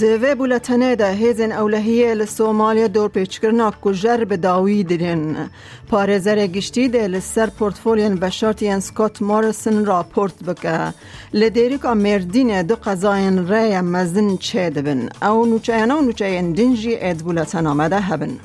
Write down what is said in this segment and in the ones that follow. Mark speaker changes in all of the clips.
Speaker 1: دوی بولتنه ده هیزن اولهیه لسومالیا دور پیچکرنا کجر به داوی دیدن. پارزر گشتی ده لسر پورتفولین بشارتین سکوت مارسن راپورت بکه. لدیریکا مردین دو قضاین ری مزن چه دبن. او نوچه و نوچه دنجی اد بولتن آمده هبن.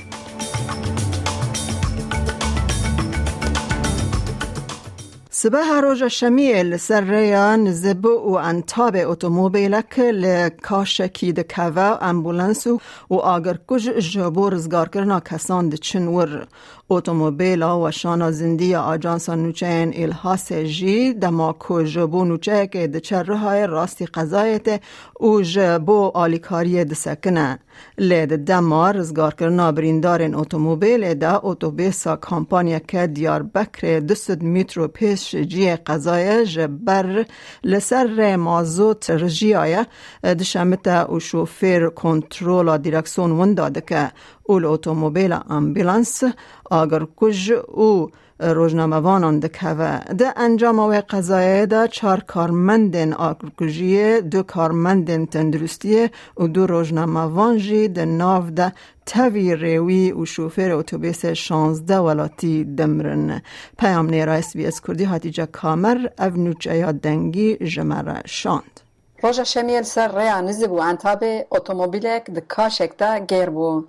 Speaker 1: سبه روژا شمیل سر ریان زب و انتاب اتومبیلک لکاشکی ده کوه امبولانس و آگر کج جبو رزگار کرنا کسان چنور اتومبیلا و شانا زندی آجانسا نوچین الهاس جی دما کو جبو نوچه که ده چره های راستی قضایت و جبو آلیکاری ده سکنه. لید دما رزگار کرنا بریندارن اتومبیل ده اتوبیسا کامپانیا که دیار بکر دست میترو پیش جی قضای جبر لسر مازوت رجی آیا دشمت و شوفیر کنترول دیرکسون ونداده که اول اتومبیل امبولانس آگر کج او روزنامه‌وانان دکوه ده انجام و قضایه ده چار کارمندن آگرکجیه دو کارمندن تندرستیه و دو روزنامه‌وان جی ده ناو ده تاوی ریوی و شوفر اتوبیس 16 ولاتی دمرن پیام نیرا اس بی اس کردی هاتیجا کامر او نوچه دنگی جمره شاند
Speaker 2: روژا شمیل سر ریا نزی بو انتابه اتومبیلک ده کاشک ده گیر بو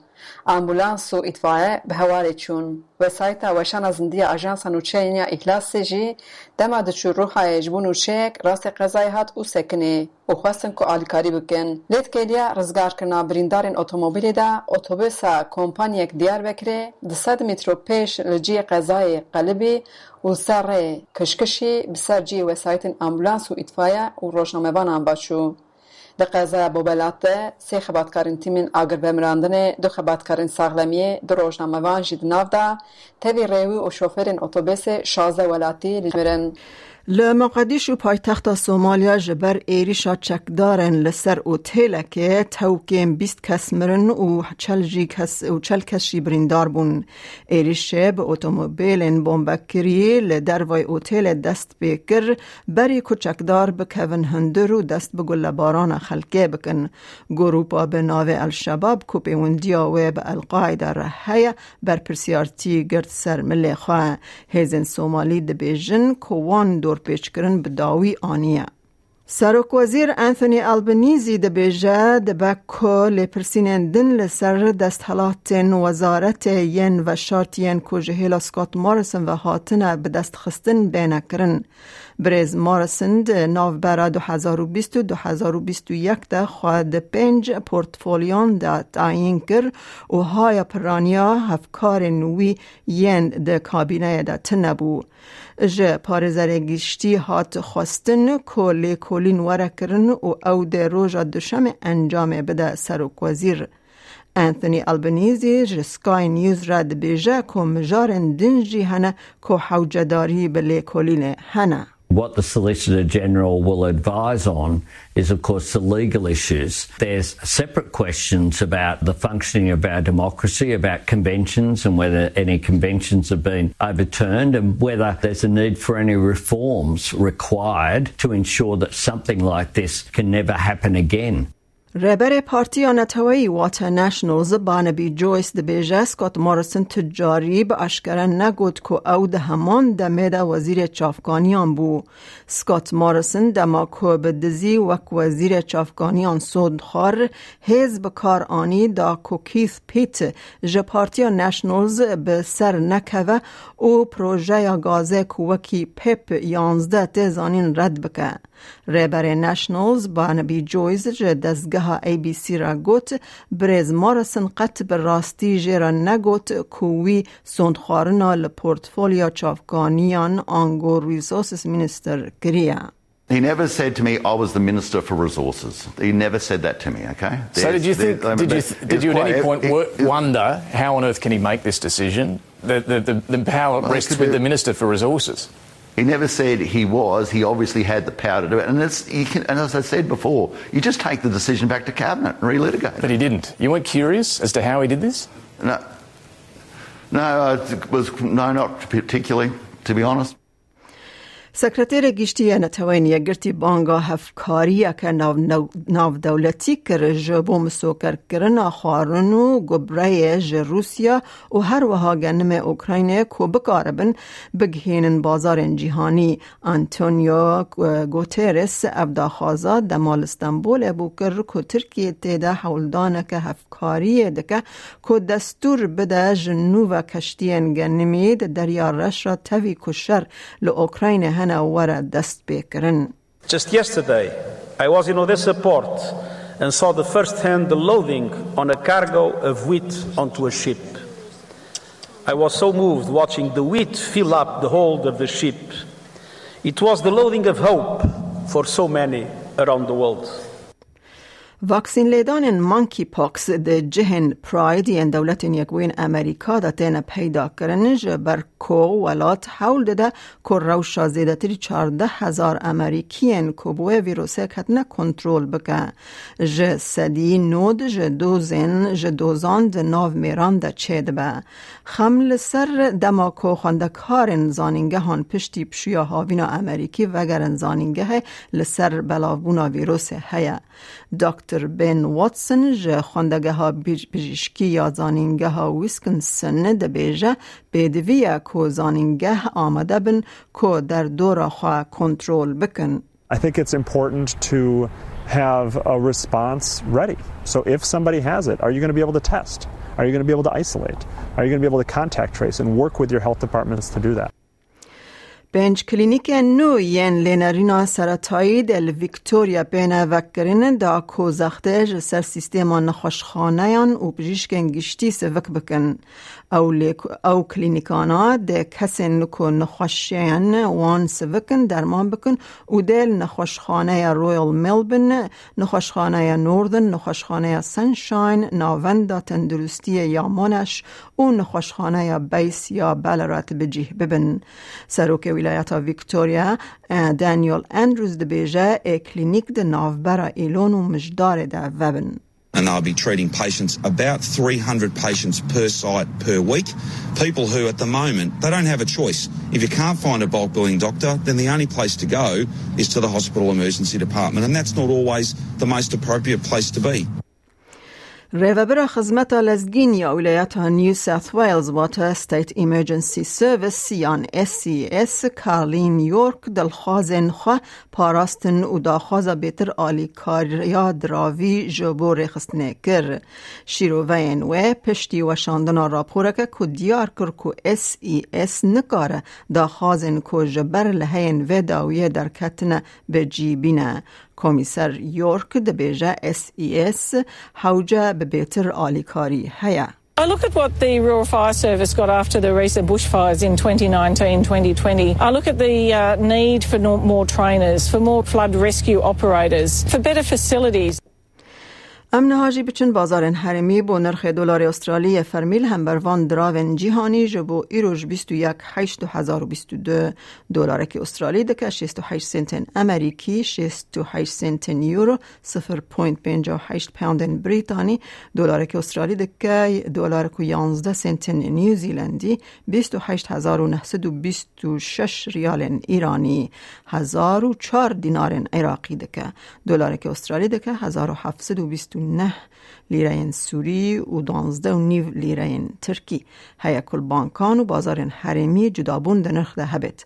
Speaker 2: امبولانس و اطفاء به هواری چون وسایت وشان زندی اجانس نوچینیا اخلاص جی دما د روح جبو نوچک راست قضای هات او سکنه و خواستن کو آلیکاری بکن. لیت کلیا رزگار کنا بریندارن اتومبیل دا اتوبوسا کمپانیک دیار بکره د 100 متر پیش لجی قضای قلبی و سر کشکشی بسر جی وسایت امبولانس و اطفاء و روشنامه‌وان د قضا بوبلات سه خباتکارین تیمین آگر بمراندن دو خباتکارین ساغلمیه دو روزنامه وان جید ناو دا. تیوی ریوی و شوفرین اتوبیس شازه ولاتی لیمرن
Speaker 1: لمقدیشو پایتخت سومالیا جبر ایریشا چکدارن لسر اوتیل که توکیم بیست کس مرن و چل جی کس و چل کس شی بریندار بون ایریشه به اتومبیل بومبکری لدروای اوتیل دست بکر بری کچکدار بکون هندر و دست بگل باران خلکه بکن. گروپا به ناو الشباب کوپی وندیا و به القاعده رهی بر پرسیارتی گرد سر ملی خواه هیزن سومالی دبیجن کوان دور پیچکرن به داوی آنیه سرک وزیر انتونی البنیزی ده بیجه ده بکو لپرسینن دن لسر دست حالاتن وزارت ین و شارت ین کو جهیلا سکات مارسن و هاتن به دست خستن بینه کرن. بریز مارسن ده ناو برا 2020 و 2021 ده خواهد پنج پورتفولیون ده تعیین کر و های پرانیا هفکار نوی ین ده کابینه ده تنبو. جه پارزر هات خواستن که لیکولین وره کرن و او ده روژا دوشم انجام بده سروک وزیر. انتونی البنیزی جه سکای نیوز را ده بیجه که مجارن دنجی هنه که حوجداری به لیکولین هنه.
Speaker 3: What the Solicitor General will advise on is, of course, the legal issues. There's separate questions about the functioning of our democracy, about conventions and whether any conventions have been overturned and whether there's a need for any reforms required to ensure that something like this can never happen again.
Speaker 1: رهبر پارتی نتوایی واتا نشنلز بانبی جویس ده بیجه سکات مارسن تجاری به اشکره نگود که او ده همان ده وزیر چافکانیان بو. سکات مارسن دما که به دزی وک وزیر چافکانیان سود خار حزب کار آنی دا که کیث پیت جه پارتی نشنلز به سر نکوه او پروژه گازه وکی پپ یانزده تزانین رد بکه. رهبر نشنلز بانبی جویز جه دزگه ای بی سی را گوت برز مارسن قط به راستی جرا نگوت کووی سندخارنا لپورتفولیا چافکانیان آنگو ریسورسز مینستر کریا.
Speaker 4: He never said to me, I was the Minister for Resources. He never said that to me, okay?
Speaker 5: so did you think, did you, did you at any point it, it, wonder how on earth can he make this decision? The, the, the, the power rests with the Minister for Resources.
Speaker 4: He never said he was. He obviously had the power to do it. And, can, and, as I said before, you just take the decision back to cabinet and relitigate.
Speaker 5: But he didn't. You weren't curious as to how he did this?
Speaker 4: No. No, I was no, not particularly, to be honest.
Speaker 1: سکرتیر گشتی نتوانی گرتی بانگا هفکاری که ناو, دولتی کر جبو مسوکر کرنا خارن و گبره روسیا و هر وها گنم اوکراین کو بکاربن بگهینن بازار جهانی انتونیو گوترس افدا دمال استنبول ابو کر کو ترکیه تیدا حولدان که هفکاری دکه کو دستور بده جنو و کشتین گنمید دریا رش را توی کشر لأوکراین
Speaker 6: just yesterday, I was in Odessa port and saw the first-hand loading on a cargo of wheat onto a ship. I was so moved watching the wheat fill up the hold of the ship. It was the loading of hope for so many around the world.
Speaker 1: واکسین لیدان مانکی پاکس ده جهن پراید ین دولت یکوین امریکا دا تین پیدا کرنج بر کو ولات حول ده. که روشا زیده تری چارده هزار امریکین که بوه ویروسه کتنه کنترول بکه. ج سدی نود ج دوزن ج دوزان ده ناو میران ده چید به. خمل سر دماکو خواندکارن زانینگه هان پشتی پشویا هاوینا امریکی وگرن زانینگه لسر بلاوونا ویروس هیا دکتر بن واتسن ج خواندگه ها پزشکی یا زانینگه ها ویسکنسن ده بیجه بدویه کو زانینگه آمده بن کو در دور خواه کنترول بکن
Speaker 7: I think it's important to have a response ready. So if somebody has it, are you going to be able to test? Are you going to be able to isolate? Are you going to be able to contact trace and work with your health departments to do that?
Speaker 1: بنج کلینیک نو ین لینرینا سرطایی دل ویکتوریا بین وکرین دا کوزخته سر سیستم نخوشخانه یان و پجیشکن گشتی سوک بکن. او, او کلینیکانا ده کسین نکو نخوشیان وان سوکن درمان بکن و دل نخوشخانه رویل ملبن نخوشخانه نوردن نخوشخانه سنشاین ناوند تندرستی یامانش و نخوشخانه بیس یا بلرات بجیه ببن. سروک ولایت ویکتوریا دانیل اندروز دبیجه کلینیک ده ناوبرا ایلون و مجدار ده وبن
Speaker 8: and they'll be treating patients, about 300 patients per site per week. People who, at the moment, they don't have a choice. If you can't find a bulk billing doctor, then the only place to go is to the hospital emergency department, and that's not always the most appropriate place to be.
Speaker 1: ریوبر خدمت لزگین یا ولایت نیو ساوت ویلز واتا ستیت ایمرجنسی سرویس یان SCS کارلین یورک دلخوازن خوا پاراستن و داخوازا بیتر آلی کاریا دراوی جبو رخستنه کر شیرو و پشتی و شاندنا راپورک که دیار کر که SES نکاره داخوازن که جبر لحین و داویه در کتنه به کمیسر یورک دبیجه اس ای اس حوجه بهتر آلیکاری هیا
Speaker 9: I look at what the Rural Fire Service got after the recent bushfires in 2019-2020. I look at the uh, need for more trainers, for more flood rescue operators, for better facilities.
Speaker 1: امن هاجی بچن بازار حرمی با نرخ دلار استرالی فرمیل هم بروان دراون جهانی جبو ایروش 21 8022 دلار که استرالی دکه 68 سنت امریکی 68 سنت یورو 0.58 پوند بریتانی. دلار که استرالی دکه دلار که 11 سنت نیوزیلندی 28926 ریال ایرانی. 1004 دینار عراقی دکه. دلار که استرالی دکه 1720 نه لیره سوری و دانزده و نیو لیره ترکی. هیا کل بانکان و بازار حرمی جدابون ده نرخ ده هبت.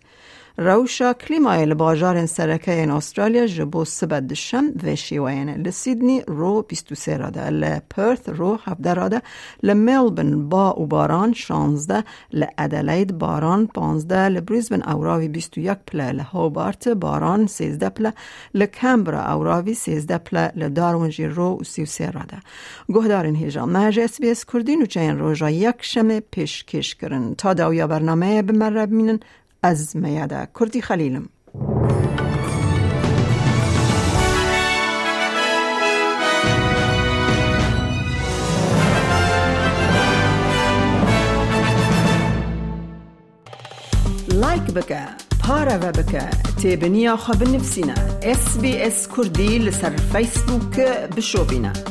Speaker 1: روشا کلیمای لباجار سرکه این استرالیا جبو سبت دشم و شیوین لسیدنی رو 23 راده. لپرث رو 17 راده. لملبن با و باران 16 لادلید باران 15 لبریزبن اوراوی 21 پله. لهوبارت باران 13 پله. لکمبرا اوراوی 13 پله. لدارونجی رو و 33 راده. گهدارین هیجان نهج اس بی اس کردین و چین روژا یک شمه پیش کش کرن. تا داویا برنامه بمرب مینن. از میاده. کردی خلیلم. لایک بکه پارە و بکە تێبنییا خە بنفسینە SسBS کوردی لەسەر فیسبووکە بشۆبینە.